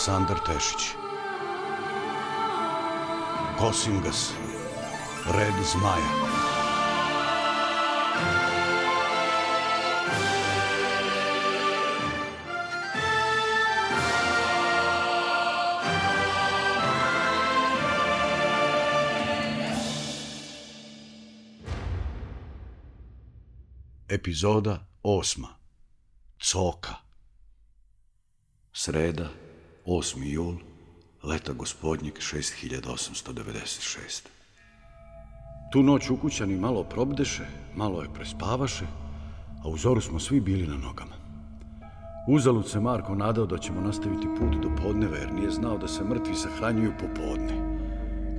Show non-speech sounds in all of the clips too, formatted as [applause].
Aleksandar Tešić. Kosingas, red zmaja. Epizoda osma. Coka. Sreda, 8. jul, leta gospodnjeg 6896. Tu noć ukućani malo probdeše, malo je prespavaše, a u zoru smo svi bili na nogama. Uzalud se Marko nadao da ćemo nastaviti put do podneva, jer nije znao da se mrtvi sahranjuju popodne.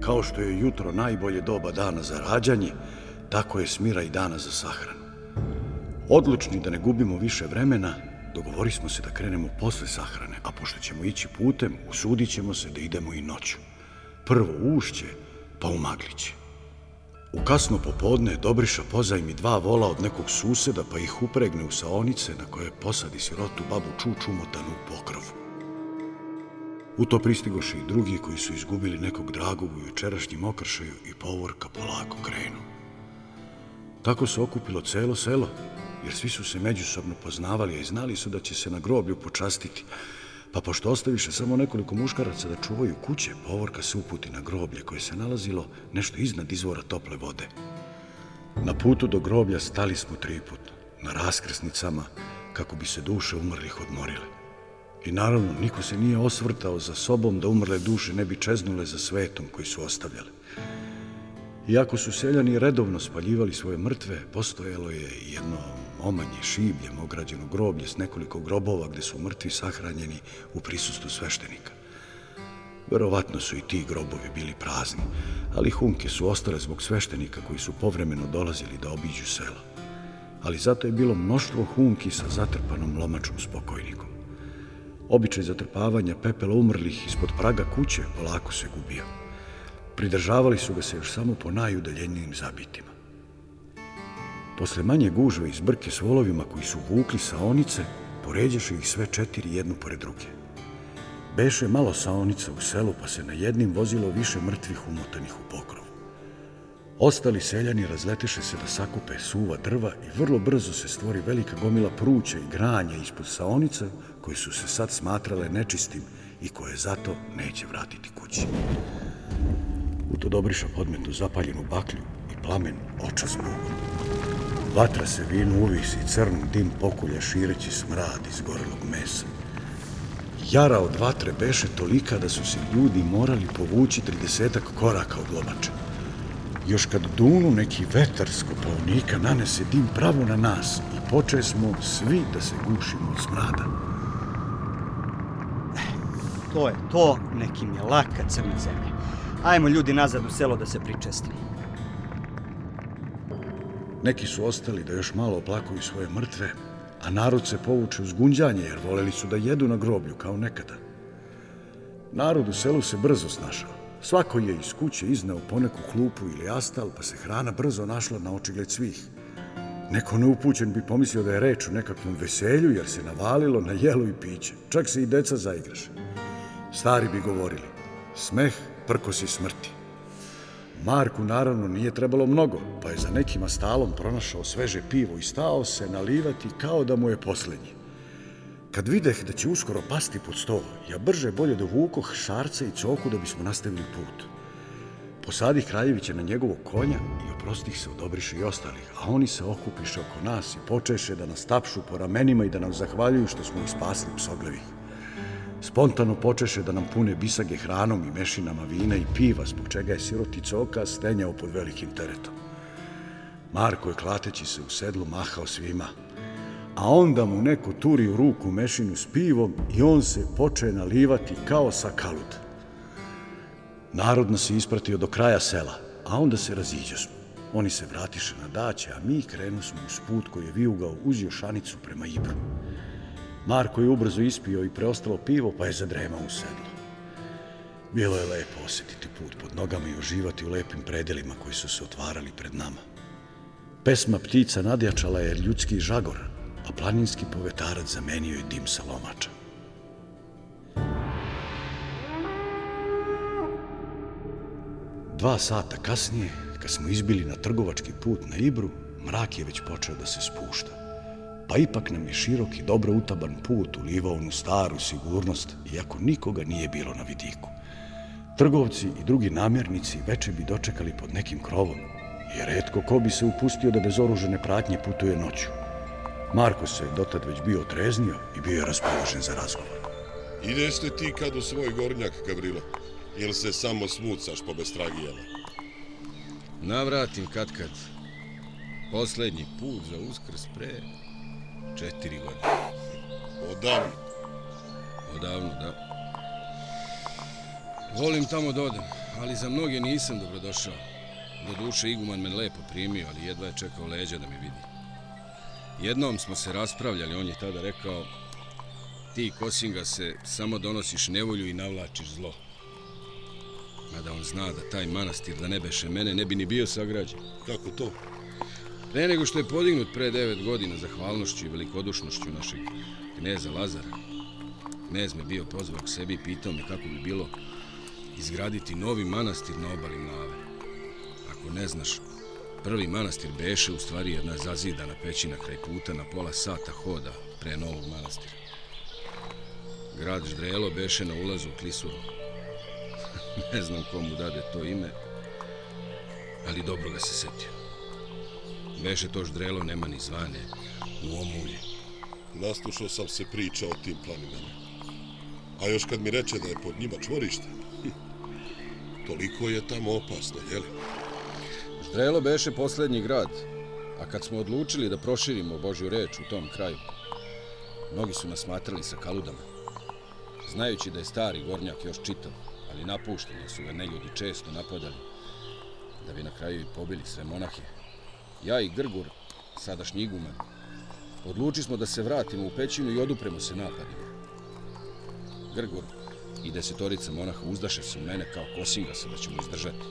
Kao što je jutro najbolje doba dana za rađanje, tako je smira i dana za sahranu. Odlučni da ne gubimo više vremena, dogovori smo se da krenemo posle sahrane, a pošto ćemo ići putem, usudit ćemo se da idemo i noću. Prvo u ušće, pa u magliće. U kasno popodne Dobriša pozajmi dva vola od nekog suseda, pa ih upregne u saonice na koje posadi sirotu babu Čuču motanu u pokrovu. U to pristigoše i drugi koji su izgubili nekog dragog u jučerašnjim okršaju i povorka polako krenu. Tako se okupilo celo selo, jer svi su se međusobno poznavali, a i znali su da će se na groblju počastiti. Pa pošto ostaviše samo nekoliko muškaraca da čuvaju kuće, povorka se uputi na groblje koje se nalazilo nešto iznad izvora tople vode. Na putu do groblja stali smo tri put, na raskrsnicama, kako bi se duše umrlih odmorile. I naravno, niko se nije osvrtao za sobom da umrle duše ne bi čeznule za svetom koji su ostavljale. Iako su seljani redovno spaljivali svoje mrtve, postojalo je jedno omanje šibljem ograđeno groblje s nekoliko grobova gde su mrtvi sahranjeni u prisustu sveštenika. Verovatno su i ti grobovi bili prazni, ali hunke su ostale zbog sveštenika koji su povremeno dolazili da obiđu selo. Ali zato je bilo mnoštvo hunki sa zatrpanom lomačom spokojnikom. Običaj zatrpavanja pepela umrlih ispod praga kuće polako se gubio. Pridržavali su ga se još samo po najudaljenijim zabitima. Posle manje gužve iz brke s volovima koji su vukli saonice, poređaše ih sve četiri jednu pored druge. Beše malo saonica u selu, pa se na jednim vozilo više mrtvih umotanih u pokrovu. Ostali seljani razleteše se da sakupe suva drva i vrlo brzo se stvori velika gomila pruća i granja ispod saonica koji su se sad smatrale nečistim i koje zato neće vratiti kući. U to Dobriša podmetu zapaljenu baklju i plamen oča zbogom. Vatra se vinu uvisi, crn dim pokulja šireći smrad iz gorelog mesa. Jara od vatre beše tolika da su se ljudi morali povući tridesetak koraka od lomača. Još kad dunu neki vetar skopovnika nanese dim pravo na nas i poče smo svi da se gušimo od smrada. To je to, nekim je laka crna zemlja. Ajmo ljudi nazad u selo da se pričestimo. Neki su ostali da još malo oplakuju svoje mrtve, a narod se povuče uz gunđanje jer voleli su da jedu na groblju kao nekada. Narod u selu se brzo snašao. Svako je iz kuće izneo poneku klupu ili astal, pa se hrana brzo našla na očigled svih. Neko neupućen bi pomislio da je reč o nekakvom veselju jer se navalilo na jelo i piće. Čak se i deca zaigraše. Stari bi govorili, smeh prkosi smrti. Marku naravno nije trebalo mnogo, pa je za nekima stalom pronašao sveže pivo i stao se nalivati kao da mu je posljednji. Kad videh da će uskoro pasti pod sto, ja brže bolje dovukoh šarce i coku da bismo nastavili put. Posadih Kraljevića na njegovog konja i oprostih se odobriše i ostalih, a oni se okupiše oko nas i počeše da nas tapšu po ramenima i da nam zahvaljuju što smo ih spasli psoglevih. Spontano počeše da nam pune bisage hranom i mešinama vina i piva, zbog čega je siroti coka stenjao pod velikim teretom. Marko je klateći se u sedlu mahao svima, a onda mu neko turi u ruku mešinu s pivom i on se poče nalivati kao sa kalut. Narod nas je ispratio do kraja sela, a onda se raziđo smo. Oni se vratiše na daće, a mi krenu smo uz put koji je viugao uz jošanicu prema Ibru. Marko je ubrzo ispio i preostalo pivo, pa je zadrema u sedlo. Bilo je lepo osjetiti put pod nogama i uživati u lepim predelima koji su se otvarali pred nama. Pesma ptica nadjačala je ljudski žagor, a planinski povetarac zamenio je dim sa lomača. Dva sata kasnije, kad smo izbili na trgovački put na Ibru, mrak je već počeo da se spušta. Pa ipak nam je širok i dobro utaban put ulivao onu staru sigurnost, iako nikoga nije bilo na vidiku. Trgovci i drugi namjernici veče bi dočekali pod nekim krovom, jer redko ko bi se upustio da bez oružene pratnje putuje noću. Marko se dotad već bio treznio i bio je raspoložen za razgovor. Ide ste ti kad u svoj gornjak, Gavrilo? Ili se samo smucaš po bestragijama? Navratim kad kad. Poslednji put za uskrs pre četiri godine. Odavno. Odavno, da. Volim tamo da odem, ali za mnoge nisam dobrodošao. Do duše Iguman me lepo primio, ali jedva je čekao leđa da me vidi. Jednom smo se raspravljali, on je tada rekao ti Kosinga se samo donosiš nevolju i navlačiš zlo. Mada on zna da taj manastir da ne beše mene ne bi ni bio sagrađen. Kako to? Pre nego što je podignut pre devet godina zahvalnošću i velikodušnošću našeg kneza Lazara, knez me bio pozvao k sebi i pitao me kako bi bilo izgraditi novi manastir na obali Mlave. Ako ne znaš, prvi manastir beše u stvari jedna zazidana pećina kraj puta na pola sata hoda pre novog manastira. Grad Ždrelo beše na ulazu u Klisuru. [laughs] ne znam komu dade to ime, ali dobro ga se setio. Beše to Ždrelo nema ni zvane u omulje. Naslušao sam se priča o tim planinama. A još kad mi reče da je pod njima čvorište, hm, [laughs] toliko je tamo opasno, jeli? Ždrelo beše poslednji grad, a kad smo odlučili da proširimo Božju reč u tom kraju, mnogi su nas smatrali sa kaludama. Znajući da je stari gornjak još čitav, ali napušten jer su ga neljudi često napadali, da bi na kraju i pobili sve monahe. Ja i Grgur, sadašnji iguman, odluči smo da se vratimo u pećinu i odupremo se napadima. Grgur i desetorica monaha uzdaše se u mene kao kosinga se da ćemo izdržati.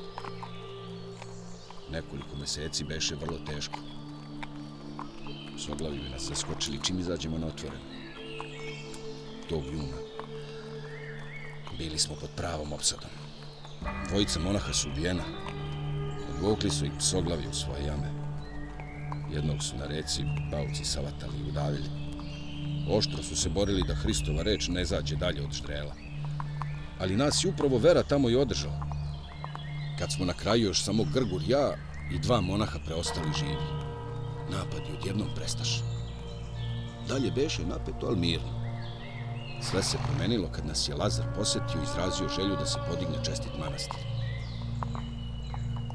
Nekoliko meseci beše vrlo teško. Soglavi bi nas zaskočili čim izađemo na otvoreno. Tog juna. Bili smo pod pravom opsadom. Dvojica monaha su ubijena. Odvukli su i psoglavi u svoje jame. Jednog su na reci bauci savatali i udavili. Oštro su se borili da Hristova reč ne zađe dalje od ždrela. Ali nas je upravo vera tamo i održala. Kad smo na kraju još samo Grgur, ja i dva monaha preostali živi. Napad je odjednom prestaše. Dalje beše napeto, ali mirno. Sve se promenilo kad nas je Lazar posetio i izrazio želju da se podigne čestit manastir.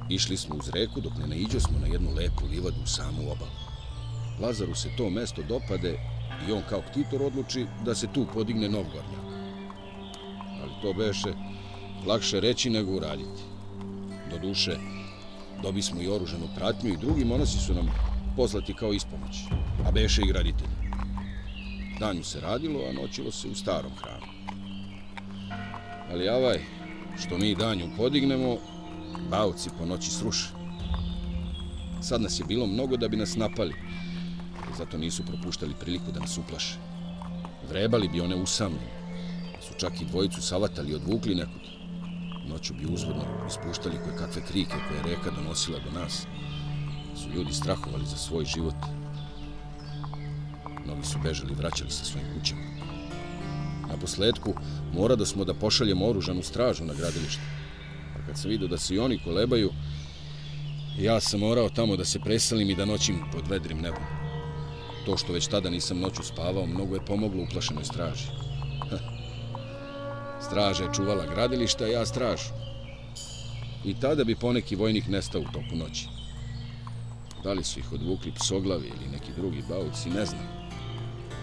Išli smo uz reku dok ne naiđo smo na jednu lepu livadu u samu obalu. Lazaru se to mesto dopade i on kao ktitor odluči da se tu podigne nov gornjak. Ali to beše lakše reći nego uraditi. Do duše, dobi smo i oružanu pratnju i drugi monasi su nam poslati kao ispomoć, a beše i graditelji. Danju se radilo, a noćilo se u starom hramu. Ali avaj, što mi danju podignemo, bauci po noći sruše. Sad nas je bilo mnogo da bi nas napali, zato nisu propuštali priliku da nas uplaše. Vrebali bi one usamljene, su čak i dvojicu savatali i odvukli nekud. Noću bi uzvodno ispuštali koje kakve krike koje je reka donosila do nas. Su ljudi strahovali za svoj život. Mnogi su bežali i vraćali se svojim kućama. Na posledku mora da smo da pošaljemo oružanu stražu na gradilište. Kad sam vidio da se i oni kolebaju, ja sam morao tamo da se preselim i da noćim pod vedrim nebom. To što već tada nisam noću spavao, mnogo je pomoglo uplašenoj straži. Straža je čuvala gradilišta, a ja stražu. I tada bi poneki vojnik nestao u toku noći. Da li su ih odvukli psoglavi ili neki drugi bauci, ne znam.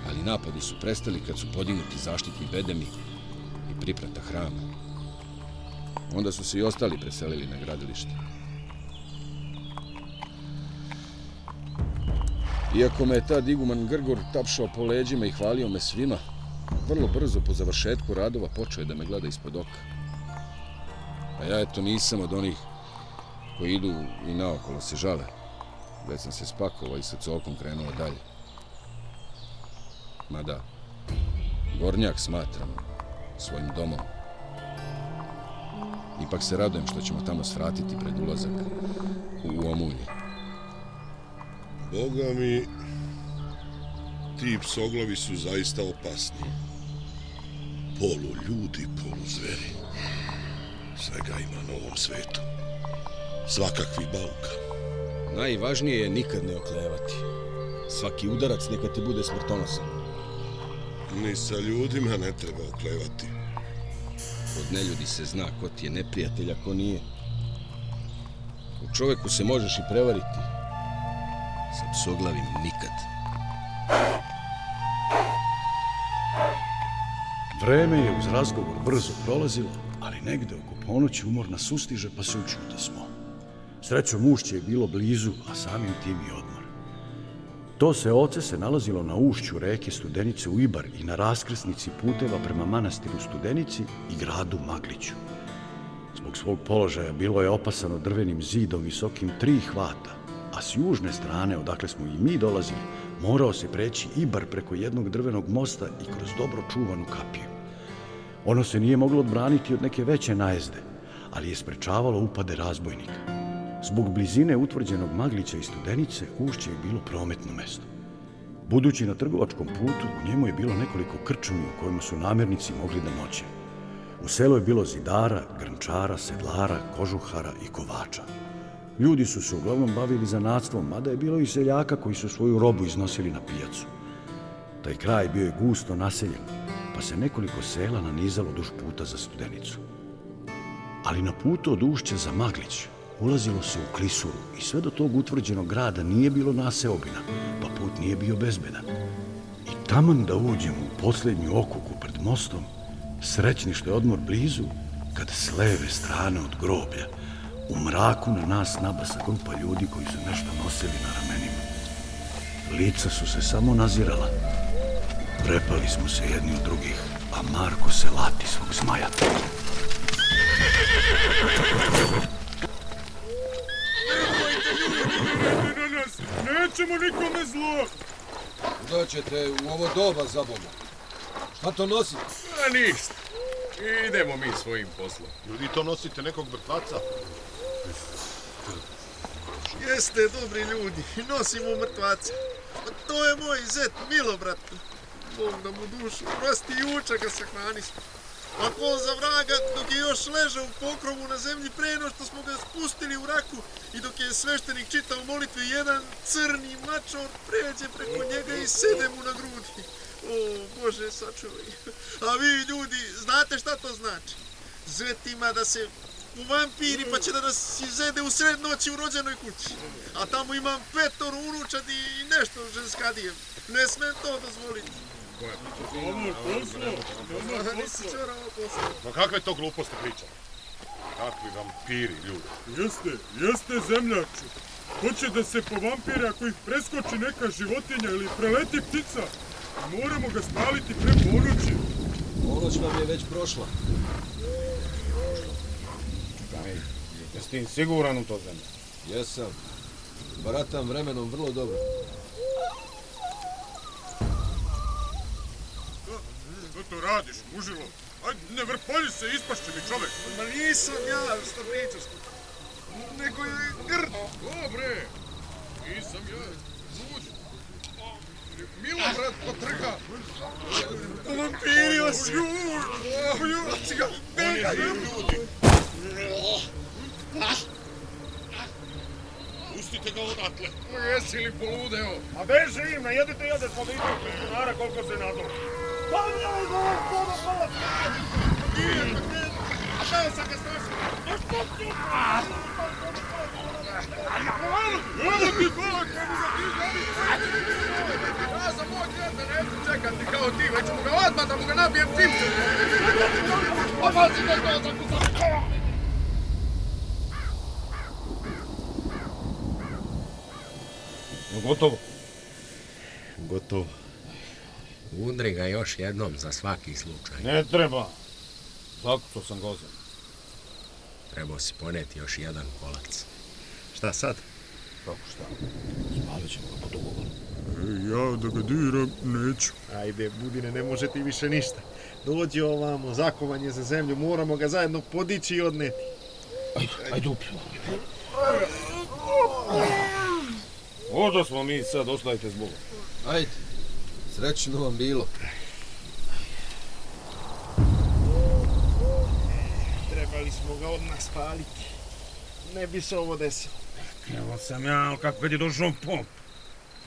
Ali napadi su prestali kad su podignuti zaštitni bedemi i priprata hrama. Onda su se i ostali preselili na gradilište. Iako me je tad iguman Grgor tapšao po leđima i hvalio me svima, vrlo brzo po završetku radova počeo je da me gleda ispod oka. A ja eto nisam od onih koji idu i naokolo se žale. Već sam se spakovao i sa cokom krenuo dalje. Mada, Gornjak smatram svojim domom. Ipak se radujem što ćemo tamo svratiti pred ulazak u Omulje. Boga mi, ti psoglavi su zaista opasni. Polu ljudi, polu zveri. Svega ima na ovom svetu. Svakakvi bauka. Najvažnije je nikad ne oklevati. Svaki udarac neka ti bude smrtonosan. Ni sa ljudima ne treba oklevati. Od neljudi se zna ko ti je neprijatelj, a ko nije. U čoveku se možeš i prevariti. Sa psoglavim nikad. Vreme je uz razgovor brzo prolazilo, ali negde oko ponoći umor nas sustiže pa se učuta smo. Srećo mušće je bilo blizu, a samim tim i odmor. To se oce se nalazilo na ušću reke Studenice u Ibar i na raskrsnici puteva prema manastiru Studenici i gradu Magliću. Zbog svog položaja bilo je opasano drvenim zidom visokim tri hvata, a s južne strane, odakle smo i mi dolazili, morao se preći Ibar preko jednog drvenog mosta i kroz dobro čuvanu kapiju. Ono se nije moglo odbraniti od neke veće najezde, ali je sprečavalo upade razbojnika. Zbog blizine utvrđenog Maglića i Studenice, ušće je bilo prometno mesto. Budući na trgovačkom putu, u njemu je bilo nekoliko krčumi u kojima su namirnici mogli da noće. U selu je bilo zidara, grnčara, sedlara, kožuhara i kovača. Ljudi su se uglavnom bavili zanatstvom, mada je bilo i seljaka koji su svoju robu iznosili na pijacu. Taj kraj bio je gusto naseljen, pa se nekoliko sela nanizalo duž puta za studenicu. Ali na putu od Ušća za Maglić ulazilo se u Klisuru i sve do tog utvrđenog grada nije bilo naseobina, pa put nije bio bezbedan. I taman da uđemo u posljednju okuku pred mostom, srećni što je odmor blizu, kad s leve strane od groblja, u mraku na nas nabasa grupa ljudi koji su nešto nosili na ramenima. Lica su se samo nazirala. Prepali smo se jedni od drugih, a Marko se lati svog zmaja. na nas! Nećemo nikome zlo! Doćete u ovo doba za Boga. Šta to nosite? A ništa. Idemo mi svojim poslom. Ljudi, to nosite nekog mrtvaca? Jeste, dobri ljudi, nosimo mrtvaca. Pa to je moj zet, Milo, brat. Bog da mu dušu prosti juča ga se hrani smo. Ako on za vraga, dok je još ležao u pokrovu na zemlji pre no što smo ga spustili u raku i dok je sveštenik čitao molitve, jedan crni mačor pređe preko njega i sede mu na grudi. O, Bože, sačuvaj. A vi, ljudi, znate šta to znači? Zvetima da se u vampiri pa će da nas izede u sred noći u rođenoj kući. A tamo imam petor unučadi i nešto ženskadijem. Ne smem to dozvoliti. Ma kakve to gluposti pričam? Kakvi vampiri, ljudi. Jeste, jeste zemljače. Hoće da se po vampire ako ih preskoči neka životinja ili preleti ptica. Moramo ga spaliti pre ponoći. Ponoć vam je već prošla. Jesi ti siguran u to zemlje? Jesam. Baratam vremenom vrlo dobro. што радиш, мужило. Ајде, не врпали се, испашче ми човек. Ма нисам ја, што причаш. Некој е грно. Добре, нисам ја. Луд. Мило, брат, потрка. Вампири, вас ју. Ју, сега, бега, ју. Пустите го одатле. Јеси ли полудео? А беше им, најдете јаде, па да идете колку се надолу. Ti kao ti, već mu da mu to. Gotovo. Gotovo. Udri ga još jednom za svaki slučaj. Ne treba. Zakucao sam gozom. Trebao si poneti još jedan kolac. Šta sad? Kako šta? Spalit ćemo ga po dogovoru. Ja da ga diram neću. Ajde, Budine, ne može ti više ništa. Dođi ovamo, zakovan je za zemlju, moramo ga zajedno podići i odneti. Ajde, ajde upijemo. Odo smo mi sad, ostajte s Bogom. Ajde, srećno vam bilo. Trebali smo ga odmah spaliti. Ne bi se ovo desilo. Evo sam ja, ali kako kad je došao pop.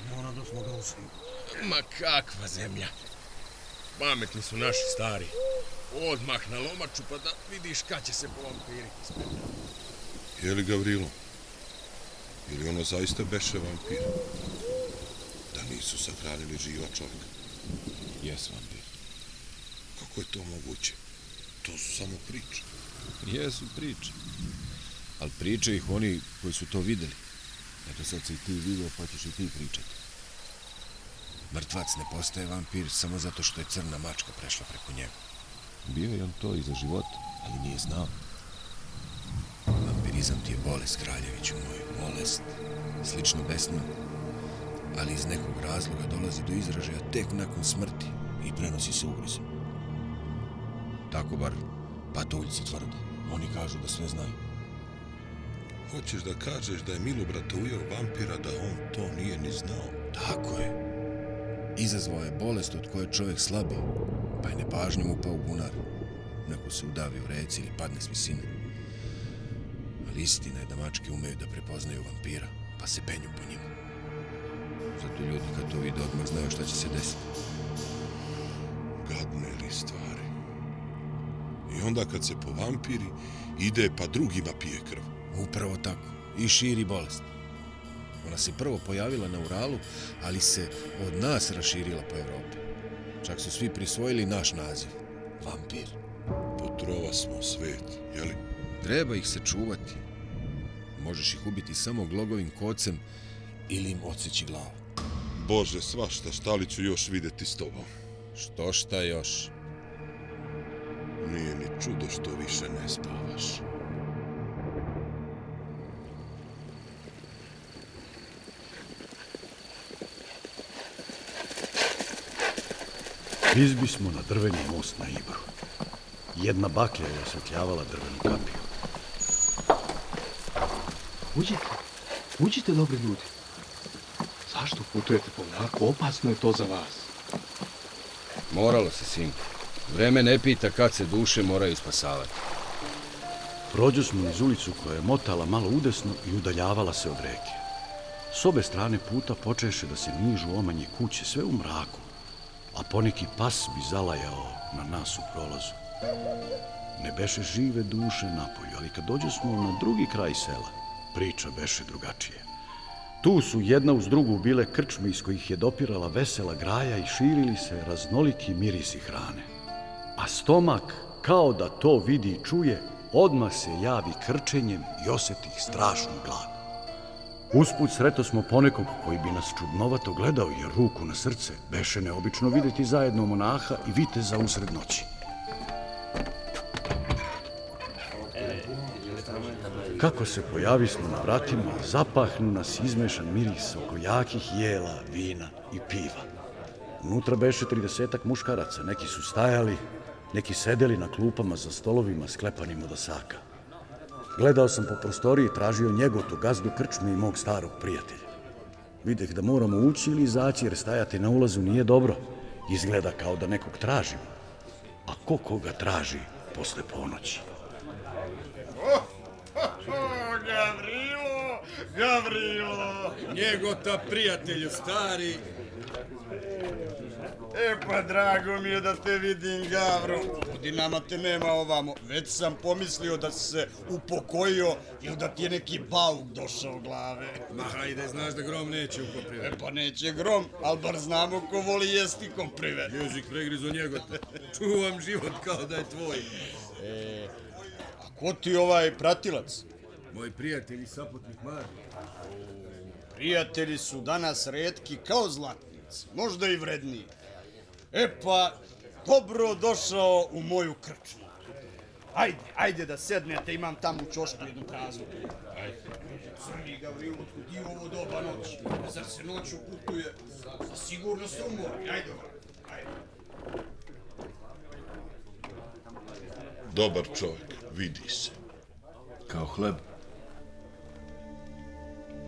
Mora da smo ga. Ma kakva zemlja. Pametni su naši stari. Odmah na lomaču pa da vidiš kad će se povampiriti spet. Je li Gavrilo? Ili ono zaista beše vampir? Da nisu sahranili živa čovjeka. Jes vampir. Kako je to moguće? To su samo priče. Jesu priče. Ali priče ih oni koji su to videli. Eto sad si i ti vidio pa ćeš i ti pričati. Mrtvac ne postaje vampir samo zato što je crna mačka prešla preko njega. Bio je on to i za život, ali nije znao. Vampirizam ti je bolest, kraljeviću moj, bolest, slično besnu, ali iz nekog razloga dolazi do izražaja tek nakon smrti i prenosi se ugrizom. Tako bar patuljci tvrde. Oni kažu da sve znaju. Hoćeš da kažeš da je Milobrata ujeo vampira da on to nije ni znao? Tako je. Izazvao je bolest od koje čovjek slabi, pa je nepažnjom upao u bunar. Neko se udavi u reci ili padne s visine. Ali istina je da mačke umeju da prepoznaju vampira, pa se penju po njima. Zato ljudi kad to vide odmah znaju šta će se desiti. Gadne li stvari? I onda kad se povampiri, ide pa drugima pije krv. Upravo tako. I širi bolest. Ona se prvo pojavila na Uralu, ali se od nas raširila po Evropi. Čak su svi prisvojili naš naziv. Vampir. Potrova smo svet, jeli? Treba ih se čuvati. Možeš ih ubiti samo glogovim kocem ili im odseći glavu. Bože, svašta, šta li ću još videti s tobom? Što šta još? Nije ni čudo što više ne spavaš. Izbi smo na drveni most na Ibru. Jedna baklja je osvetljavala drvenu kapiju. Uđite, uđite, dobri ljudi. Zašto putujete po mraku? Opasno je to za vas. Moralo se, sinku. Vreme ne pita kad se duše moraju spasavati. Prođu smo niz ulicu koja je motala malo udesno i udaljavala se od reke. S obe strane puta počeše da se nižu omanje kuće sve u mraku, a poneki pas bi zalajao na nas u prolazu. Ne beše žive duše napolju, ali kad dođe smo na drugi kraj sela, priča beše drugačije. Tu su jedna uz drugu bile krčme iz kojih je dopirala vesela graja i širili se raznoliki mirisi hrane. A stomak, kao da to vidi i čuje, odmah se javi krčenjem i oseti strašnu glad. Usput sreto smo ponekog koji bi nas čudnovato gledao, jer ruku na srce beše neobično videti zajedno monaha i viteza usred noći. Kako se pojavismo na vratima, zapahnu nas izmešan miris oko jakih jela, vina i piva. Unutra beše tridesetak muškaraca, neki su stajali, neki sedeli na klupama za stolovima sklepanim od osaka. Gledao sam po prostoriji, tražio njegotu, gazdu krčme i mog starog prijatelja. Videh da moramo ući ili izaći, jer stajati na ulazu nije dobro. Izgleda kao da nekog tražimo. A ko koga traži posle ponoći? Gavrilo. Njegota prijatelju stari. E pa drago mi je da te vidim, Gavro. Godinama te nema ovamo. Već sam pomislio da si se upokojio ili da ti je neki bauk došao glave. Ma hajde, znaš da grom neće u koprive. E pa neće grom, ali bar znamo ko voli jesti komprive. Jezik pregrizo njegota. Čuvam život kao da je tvoj. E, a ko ti ovaj pratilac? Moj prijatelj i saputnik Mari. Prijatelji su danas redki kao zlatnici, možda i vredniji. E pa, dobro došao u moju krčnu. Ajde, ajde da sednete, imam tamo u čošku jednu praznu. Ajde. Crni Gavrilo, otkud i ovo doba noći? Zar se noću putuje za, za sigurnost umor? Ajde, ajde. Dobar čovjek, vidi se. Kao hleb.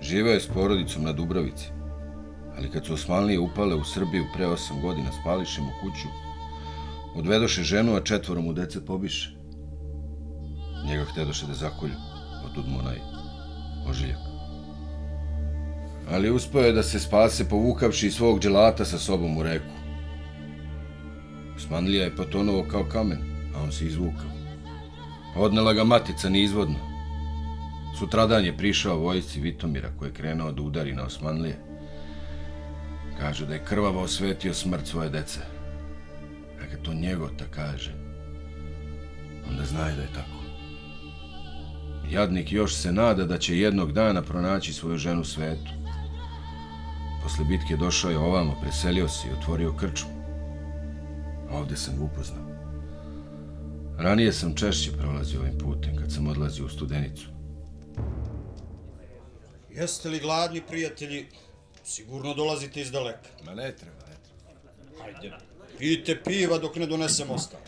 Živeo je s porodicom na Dubravici. Ali kad su Osmanlije upale u Srbiju pre osam godina, spališe mu kuću, odvedoše ženu, a četvoro mu dece pobiše. Njega htedoše da zakolju, otud mu onaj ožiljak. Ali uspio je da se spase povukavši svog dželata sa sobom u reku. Osmanlija je potonuo kao kamen, a on se izvukao. Pa odnela ga matica neizvodno. Sutradan je prišao vojci Vitomira koji je krenuo da udari na Osmanlije. Kaže da je krvavo osvetio smrt svoje dece. A kad to njegota kaže, onda znaje da je tako. Jadnik još se nada da će jednog dana pronaći svoju ženu svetu. Posle bitke došao je ovamo, preselio se i otvorio krčmu. Ovde sam ga upoznao. Ranije sam češće prolazio ovim putem kad sam odlazio u studenicu. Jeste li gladni, prijatelji? Sigurno dolazite iz daleka. Ma ne treba, ne treba. Hajde, pijte piva dok ne donesem ostalo.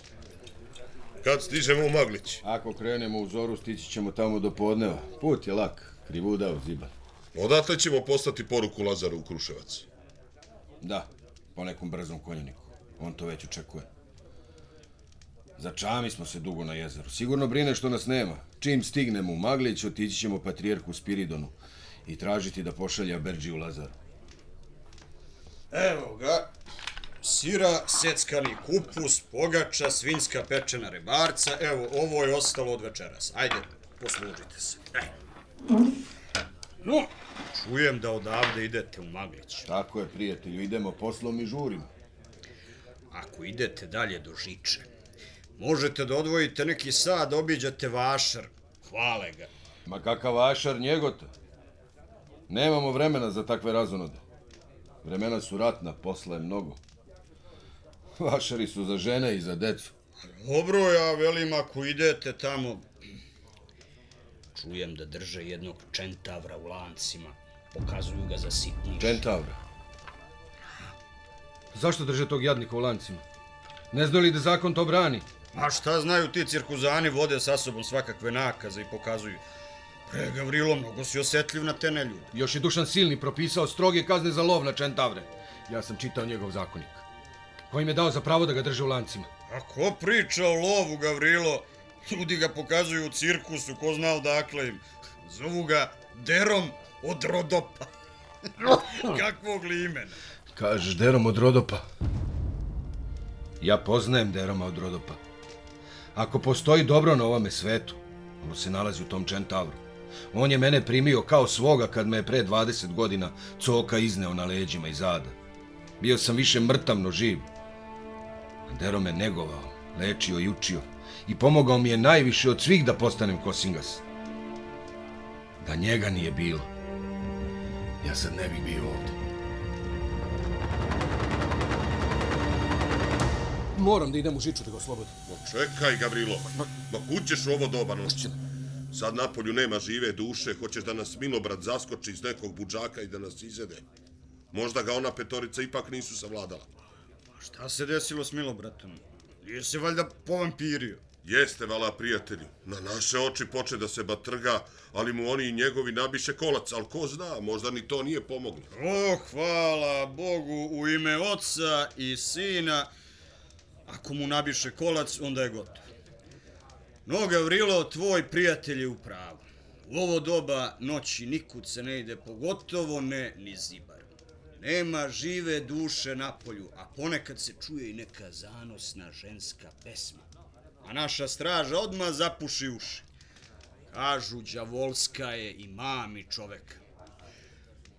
Kad stižemo u Maglić? Ako krenemo u zoru, stići ćemo tamo do podneva. Put je lak, krivuda u ziban. Odatle ćemo poslati poruku Lazaru u Kruševac. Da, po nekom brzom konjaniku. On to već očekuje. Začami smo se dugo na jezeru. Sigurno brine što nas nema. Čim stignemo u Maglić, otići ćemo patrijerhu Spiridonu i tražiti da pošalja Berđi u Lazaru. Evo ga. Sira, seckani kupus, pogača, svinska pečena rebarca. Evo, ovo je ostalo od večeras. Ajde, poslužite se. E. No, čujem da odavde idete u Maglić. Tako je, prijatelju, idemo poslom i žurimo. Ako idete dalje do Žiče, možete da odvojite neki sad, obiđate vašar. Hvale ga. Ma kakav vašar njegota. Nemamo vremena za takve razonode. Vremena su ratna, posla je mnogo. Vašari su za žene i za decu. Dobro, ja velim ako idete tamo... Čujem da drže jednog čentavra u lancima. Pokazuju ga za sitniš. Čentavra. Zašto drže tog jadnika u lancima? Ne znaju li da zakon to brani? A šta znaju ti cirkuzani vode sa sobom svakakve nakaze i pokazuju. Pre, Gavrilo, mnogo si osjetljiv na te neljude. Još je Dušan Silni propisao stroge kazne za lov na čentavre. Ja sam čitao njegov zakonik. Ko im je dao za pravo da ga drže u lancima? A ko priča o lovu, Gavrilo? Ljudi ga pokazuju u cirkusu, ko zna odakle im. Zovu ga Derom od Rodopa. [laughs] Kakvog li imena? Kažeš Derom od Rodopa. Ja poznajem Deroma od Rodopa. Ako postoji dobro na ovome svetu, ono se nalazi u tom čentavru. On je mene primio kao svoga kad me je pre 20 godina coka izneo na leđima i zada. Bio sam više mrtav no živ. Dero me negovao, lečio i učio i pomogao mi je najviše od svih da postanem kosingas. Da njega nije bilo, ja sad ne bih bio ovdje. Moram da idem u žiču da ga oslobodim. Ma čekaj, Gavrilo. Ma kud ćeš u ovo doba noći? Sad napolju nema žive duše, hoćeš da nas Milobrat zaskoči iz nekog buđaka i da nas izede. Možda ga ona petorica ipak nisu savladala. Šta se desilo s Milobratom? Nije se valjda povampirio? Jeste, vala prijatelju, na naše oči poče da se batrga, ali mu oni i njegovi nabiše kolac, ali ko zna, možda ni to nije pomoglo. O, hvala Bogu u ime oca i sina. Ako mu nabiše kolac, onda je gotovo. No, Gavrilo, tvoj prijatelj je u pravu. U ovo doba noći nikud se ne ide, pogotovo ne ni zibar. Nema žive duše na polju, a ponekad se čuje i neka zanosna ženska pesma. A naša straža odma zapuši uši. Kažu, đavolska je i mami čoveka.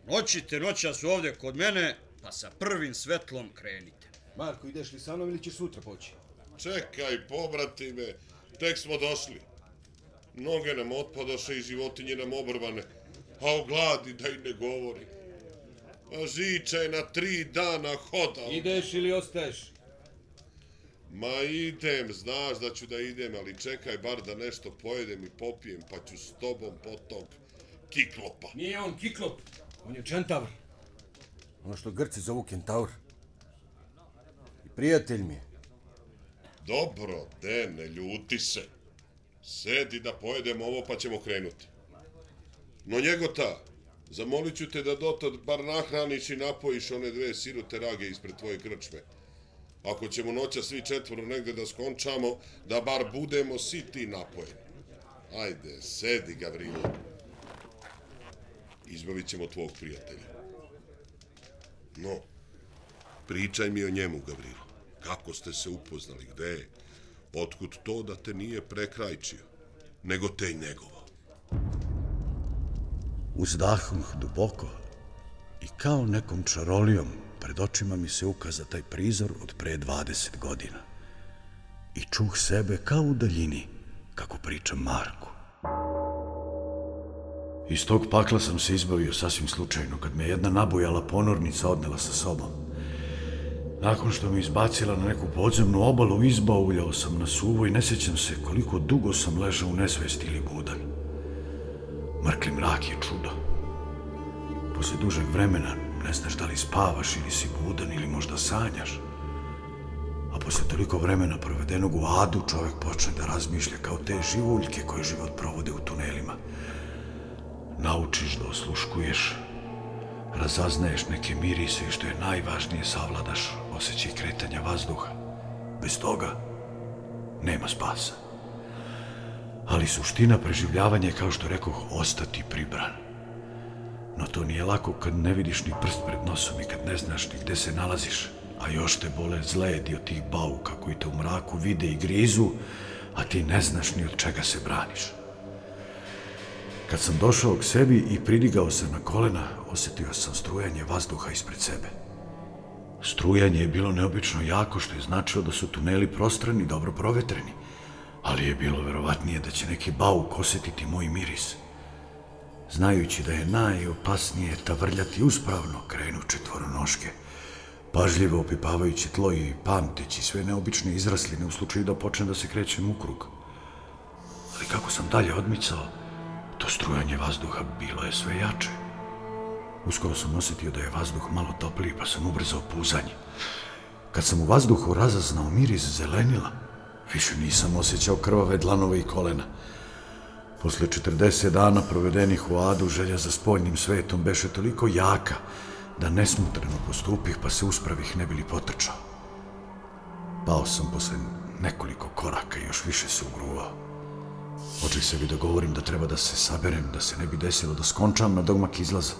Noćite noćas ovdje kod mene, pa sa prvim svetlom krenite. Marko, ideš li sa mnom ili će sutra poći? Čekaj, pobrati me, tek smo došli. Noge nam otpadoše i životinje nam obrvane, a o gladi da i ne govori. A žiča je na tri dana hoda. Ideš ili ostaješ? Ma idem, znaš da ću da idem, ali čekaj bar da nešto pojedem i popijem, pa ću s tobom po tog kiklopa. Nije on kiklop, on je čentavr. Ono što Grci zovu kentaur. I prijatelj mi je. Dobro, de, ne ljuti se. Sedi da pojedemo ovo pa ćemo krenuti. No njegota, zamolit ću te da dotad bar nahraniš i napojiš one dve sirote rage ispred tvoje krčme. Ako ćemo noća svi četvoro negde da skončamo, da bar budemo siti napojeni. Ajde, sedi, Gavrilo. Izbavit ćemo tvog prijatelja. No, pričaj mi o njemu, Gavrilo. Kako ste se upoznali, gde je? Otkud to da te nije prekrajčio, nego te njegovo? Uzdahnuh duboko i kao nekom čarolijom pred očima mi se ukaza taj prizor od pre 20 godina. I čuh sebe kao u daljini, kako priča Marku. Iz tog pakla sam se izbavio sasvim slučajno, kad me jedna nabujala ponornica odnela sa sobom. Nakon što me izbacila na neku podzemnu obalu, izbauljao sam na suvo i ne sjećam se koliko dugo sam ležao u nesvesti ili budan. Mrkli mrak je čudo. Posle dužeg vremena ne znaš da li spavaš ili si budan ili možda sanjaš. A posle toliko vremena provedenog u adu čovjek počne da razmišlja kao te živuljke koje život provode u tunelima. Naučiš da osluškuješ, razaznaješ neke mirise i što je najvažnije savladaš osjećaj kretanja vazduha. Bez toga nema spasa. Ali suština preživljavanja je, kao što rekoh, ostati pribran. No to nije lako kad ne vidiš ni prst pred nosom i kad ne znaš ni gde se nalaziš, a još te bole zledi od tih bauka koji te u mraku vide i grizu, a ti ne znaš ni od čega se braniš. Kad sam došao k sebi i pridigao se na kolena, osjetio sam strujanje vazduha ispred sebe. Strujanje je bilo neobično jako, što je značilo da su tuneli prostrani, i dobro provetreni, ali je bilo verovatnije da će neki bauk osjetiti moj miris. Znajući da je najopasnije tavrljati uspravno, krenu četvoronoške, pažljivo opipavajući tlo i pamteći sve neobične izrasline u slučaju da počne da se krećem u krug. Ali kako sam dalje odmicao, to strujanje vazduha bilo je sve jače. Uskoro sam osjetio da je vazduh malo topliji, pa sam ubrzao puzanje. Kad sam u vazduhu razaznao miris zelenila, više nisam osjećao krvave dlanove i kolena. Posle 40 dana provedenih u adu, želja za spoljnim svetom beše toliko jaka da nesmutreno postupih pa se uspravih ne bili potrčao. Pao sam posle nekoliko koraka i još više se ugruvao. Očih sebi da govorim da treba da se saberem, da se ne bi desilo da skončam na dogmak izlaza.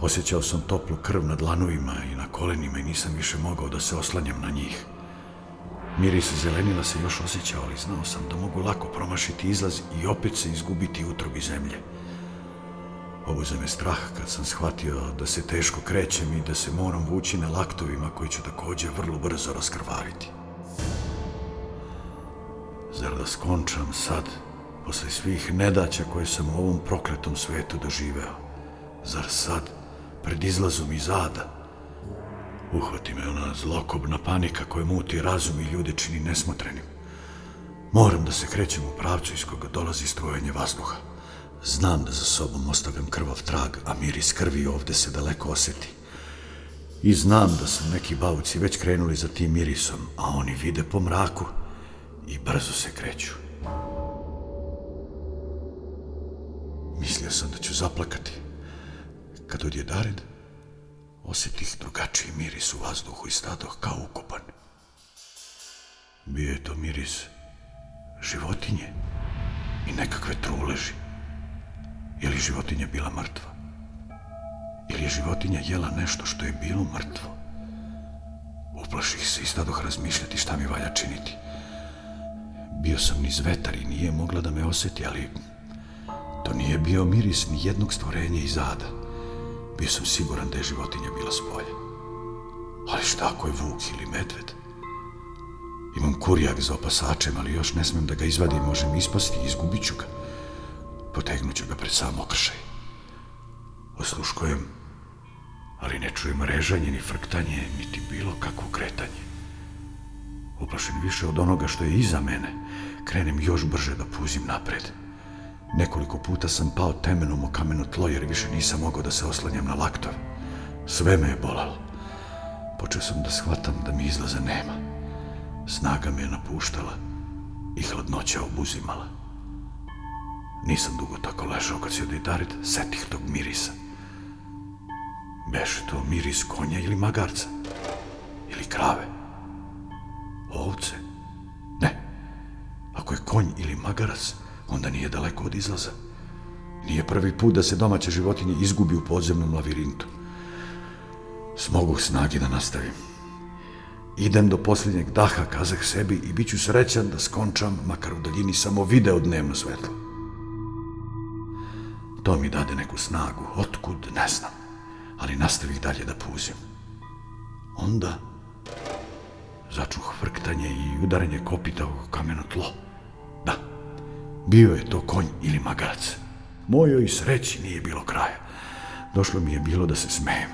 Osjećao sam toplu krv na dlanovima i na kolenima i nisam više mogao da se oslanjam na njih. Miris zelenila se još osjećao, ali znao sam da mogu lako promašiti izlaz i opet se izgubiti u utrobi zemlje. Obuze me strah kad sam shvatio da se teško krećem i da se moram vući na laktovima koji ću također vrlo brzo raskrvariti. Zar da skončam sad, posle svih nedaća koje sam u ovom prokletom svetu doživeo? Zar sad, pred izlazom iz ada, uhvati me ona zlokobna panika koja muti razum i ljude čini nesmotrenim? Moram da se krećem u pravcu iz koga dolazi strojanje vazduha. Znam da za sobom ostavljam krvav trag, a miris krvi ovde se daleko oseti. I znam da su neki bauci već krenuli za tim mirisom, a oni vide po mraku i brzo se kreću. Mislio sam da ću zaplakati. Kad odje Dared, osjetih drugačiji miris u vazduhu i stadoh kao ukopan. Bio je to miris životinje i nekakve truleži. Je li životinja bila mrtva? Ili je životinja jela nešto što je bilo mrtvo? Uplaših se i stadoh razmišljati šta mi valja činiti. Bio sam niz vetar i nije mogla da me osjeti, ali to nije bio miris ni jednog stvorenja iz ada. Bio sam siguran da je životinja bila s polja. Ali šta ako je vuk ili medved? Imam kurjak za opasačem, ali još ne smem da ga izvadim, možem ispasti i izgubit ću ga. Potegnut ću ga pred sam okršaj. Osluškujem, ali ne čujem režanje ni frktanje, niti bilo kakvo kretanje. Uplašen više od onoga što je iza mene, krenem još brže da puzim napred. Nekoliko puta sam pao temenom o kameno tlo jer više nisam mogao da se oslanjam na laktov. Sve me je bolalo. Počeo sam da shvatam da mi izlaza nema. Snaga me je napuštala i hladnoća obuzimala. Nisam dugo tako ležao kad si odidarit setih tog mirisa. Beše to miris konja ili magarca? Ili krave? Ovce? Ne. Ako je konj ili magarac, onda nije daleko od izlaza. Nije prvi put da se domaće životinje izgubi u podzemnom lavirintu. Smogu snagi da nastavim. Idem do posljednjeg daha, kazah sebi, i bit ću srećan da skončam, makar u daljini samo video dnevno svetlo. To mi dade neku snagu, otkud, ne znam, ali nastavih dalje da puzim. Onda začuh vrktanje i udaranje kopita u kameno tlo. Da, bio je to konj ili magarac. Mojoj sreći nije bilo kraja. Došlo mi je bilo da se smejem.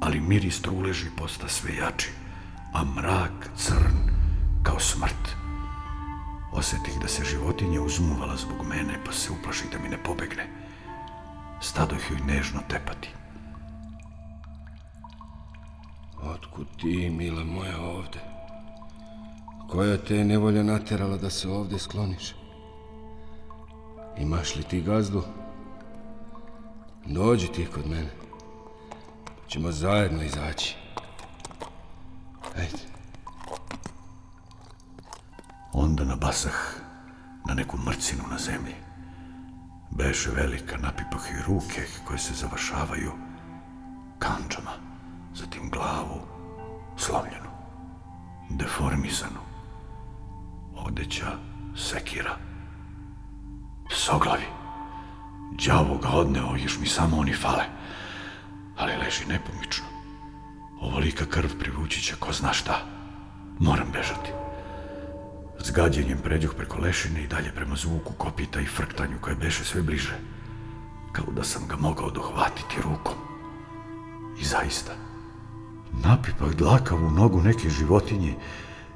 Ali miris truleži posta sve jači, a mrak crn kao smrt. Osetih da se životinja uzmuvala zbog mene, pa se uplaši da mi ne pobegne. Stado ih joj nežno tepati. Otkud ti, mila moja, ovde? Koja te je nevolja naterala da se ovde skloniš? Imaš li ti gazdu? Dođi ti kod mene. Ćemo zajedno izaći. Ajde. Onda nabasah na neku mrcinu na zemlji. Beše velika, napipah i ruke koje se završavaju gađenjem pređuh preko lešine i dalje prema zvuku kopita i frktanju koje beše sve bliže. Kao da sam ga mogao dohvatiti rukom. I zaista, napipah dlakavu nogu neke životinje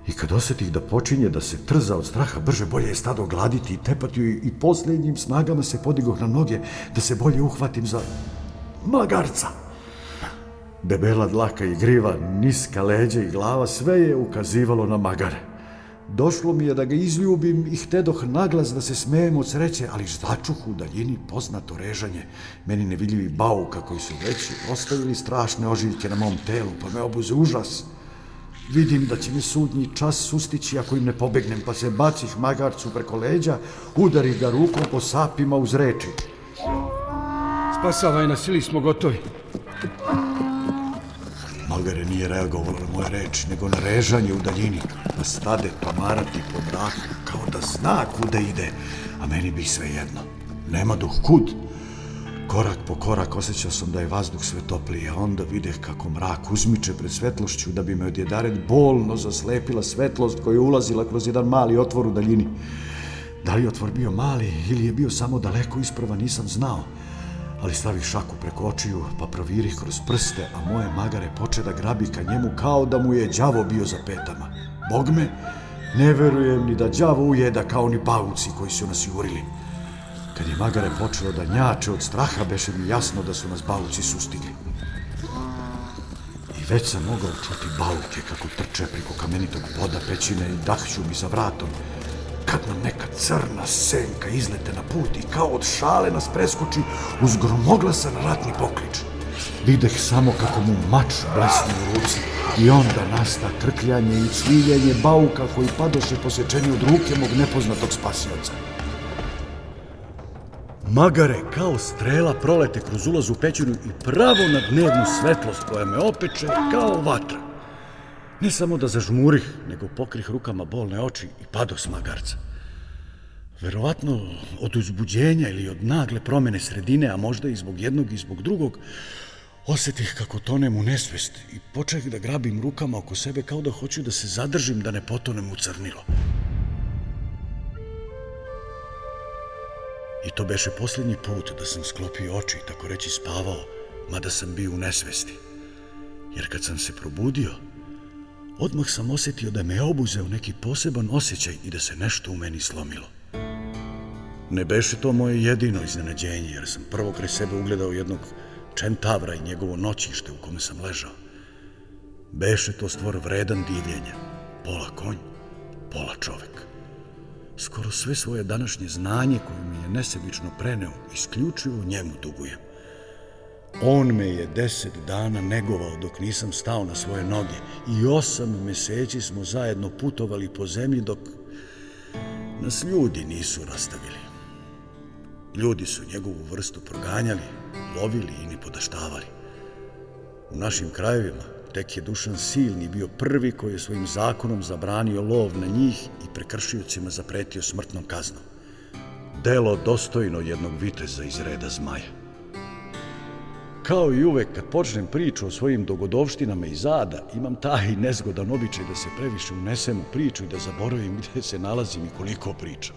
i kad osetih da počinje da se trza od straha, brže bolje je stado gladiti i tepati i posljednjim snagama se podigoh na noge da se bolje uhvatim za magarca. Debela dlaka i griva, niska leđa i glava, sve je ukazivalo na magare. Došlo mi je da ga izljubim i htedoh naglas da se smejem od sreće, ali začuh u daljini poznato režanje, meni nevidljivi bauka koji su veći ostavili strašne ožiljke na mom telu, pa me obuze užas. Vidim da će mi sudnji čas sustići ako im ne pobegnem, pa se bacih magarcu preko leđa, udari ga rukom po sapima uz reči. Spasavaj nas ili smo gotovi. Magare nije reagovalo na moje reči, nego na režanje u daljini, na stade pomarati po braku, kao da zna kuda ide, a meni bi sve jedno. Nema duh, kud? Korak po korak osjećao sam da je vazduh sve topliji, a onda videh kako mrak uzmiče pred svetlošću da bi me odjedaret bolno zaslepila svetlost koja je ulazila kroz jedan mali otvor u daljini. Da li je otvor bio mali ili je bio samo daleko isprava, nisam znao ali stavih šaku preko očiju, pa provirih kroz prste, a moje magare poče da grabi ka njemu kao da mu je đavo bio za petama. Bog me, ne verujem ni da đavo ujeda kao ni pauci koji su nas jurili. Kad je magare počelo da njače od straha, beše mi jasno da su nas bauci sustigli. I već sam mogao čuti bauke kako trče preko kamenitog voda pećine i dahću mi za vratom, kad nam neka crna senka izlete na put i kao od šale nas preskoči uz gromoglasan ratni poklič. Videh samo kako mu mač blesne u ruci i onda nasta krkljanje i cviljenje bauka koji padoše posječeni od ruke mog nepoznatog spasioca. Magare kao strela prolete kroz ulaz u pećinu i pravo na dnevnu svetlost koja me opeče kao vatra. Ne samo da zažmurih, nego pokrih rukama bolne oči i pado s magarca. Verovatno od uzbuđenja ili od nagle promene sredine, a možda i zbog jednog i zbog drugog, osjetih kako tonem u nesvest i počeh da grabim rukama oko sebe kao da hoću da se zadržim da ne potonem u crnilo. I to beše posljednji put da sam sklopio oči i tako reći spavao, mada sam bio u nesvesti. Jer kad sam se probudio, odmah sam osjetio da me obuzeo neki poseban osjećaj i da se nešto u meni slomilo. Ne beše to moje jedino iznenađenje, jer sam prvo kraj sebe ugledao jednog čentavra i njegovo noćište u kome sam ležao. Beše to stvor vredan divljenja, pola konj, pola čovek. Skoro sve svoje današnje znanje koje mi je nesebično preneo, isključivo njemu dugujem. On me je deset dana negovao dok nisam stao na svoje noge i osam meseci smo zajedno putovali po zemlji dok nas ljudi nisu rastavili. Ljudi su njegovu vrstu proganjali, lovili i ni podaštavali. U našim krajevima tek je Dušan Silni bio prvi koji je svojim zakonom zabranio lov na njih i prekršiocima zapretio smrtnom kaznom. Delo dostojno jednog viteza iz reda zmaja. Kao i uvek, kad počnem priču o svojim dogodovštinama i zada, imam taj nezgodan običaj da se previše unesem u priču i da zaboravim gdje se nalazim i koliko pričam.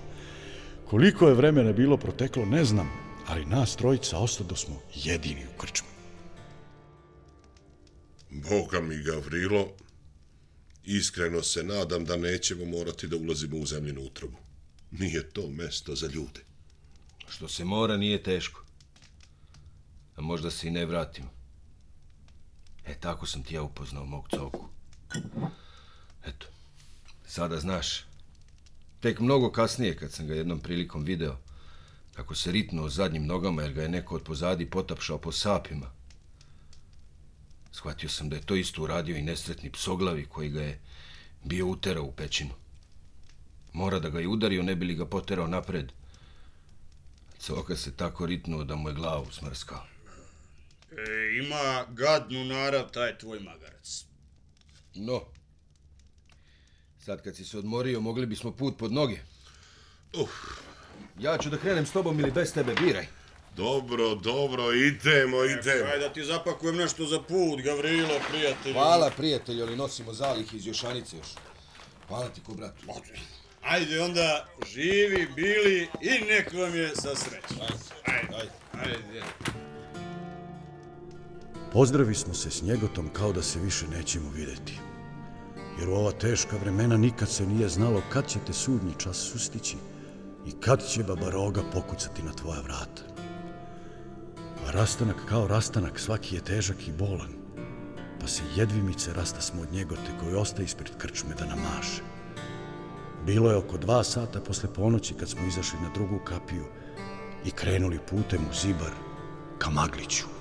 Koliko je vremena bilo proteklo, ne znam, ali nas trojica ostado smo jedini u krčmu. Boga mi, Gavrilo, iskreno se nadam da nećemo morati da ulazimo u zemljenu utrobu. Nije to mesto za ljude. Što se mora nije teško. A možda se i ne vratim. E, tako sam ti ja upoznao mog coku. Eto, sada znaš. Tek mnogo kasnije, kad sam ga jednom prilikom video, kako se ritnuo zadnjim nogama, jer ga je neko od pozadi potapšao po sapima. Shvatio sam da je to isto uradio i nesretni psoglavi koji ga je bio uterao u pećinu. Mora da ga je udario, ne bi li ga poterao napred. Coka se tako ritnuo da mu je glavu smrskao. E, ima gadnu narav taj tvoj magarac. No, sad kad si se odmorio, mogli bismo put pod noge. Uf, Ja ću da krenem s tobom ili bez tebe, biraj. dobro, dobro, idemo, idemo. Ajde da ti zapakujem nešto za put, Gavrilo, prijatelju. Hvala, prijatelj, ali nosimo zalih iz Jošanice još. Hvala ti ko brat. Ajde onda, živi, bili i nek vam je sa srećom. Ajde, ajde, ajde. Pozdravi smo se s njegotom kao da se više nećemo videti. Jer u ova teška vremena nikad se nije znalo kad će te sudnji čas sustići i kad će baba roga pokucati na tvoja vrata. A rastanak kao rastanak svaki je težak i bolan, pa se jedvimice rasta smo od njegote koji ostaje ispred krčme da namaše. Bilo je oko dva sata posle ponoći kad smo izašli na drugu kapiju i krenuli putem u Zibar ka Magliću.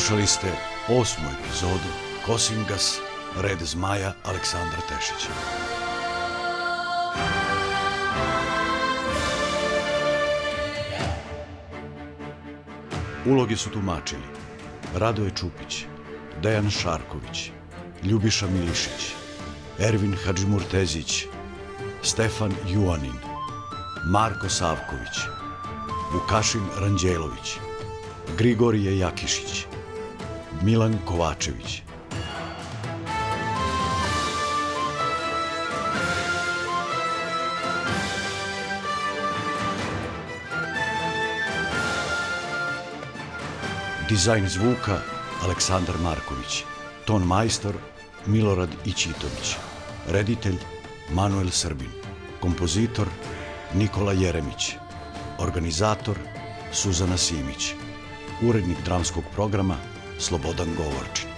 Slušali ste osmu epizodu Kosingas, Red zmaja Aleksandra Tešića. Uloge su tumačili Radoje Čupić, Dejan Šarković, Ljubiša Milišić, Ervin Hadžimurtezić, Stefan Juanin, Marko Savković, Vukašin Ranđelović, Grigorije Jakišić, Milan Kovačević. Dizajn zvuka Aleksandar Marković. Ton majstor Milorad Ićitović. Reditelj Manuel Srbin. Kompozitor Nikola Jeremić. Organizator Suzana Simić. Urednik dramskog programa Slobodan Govorčić.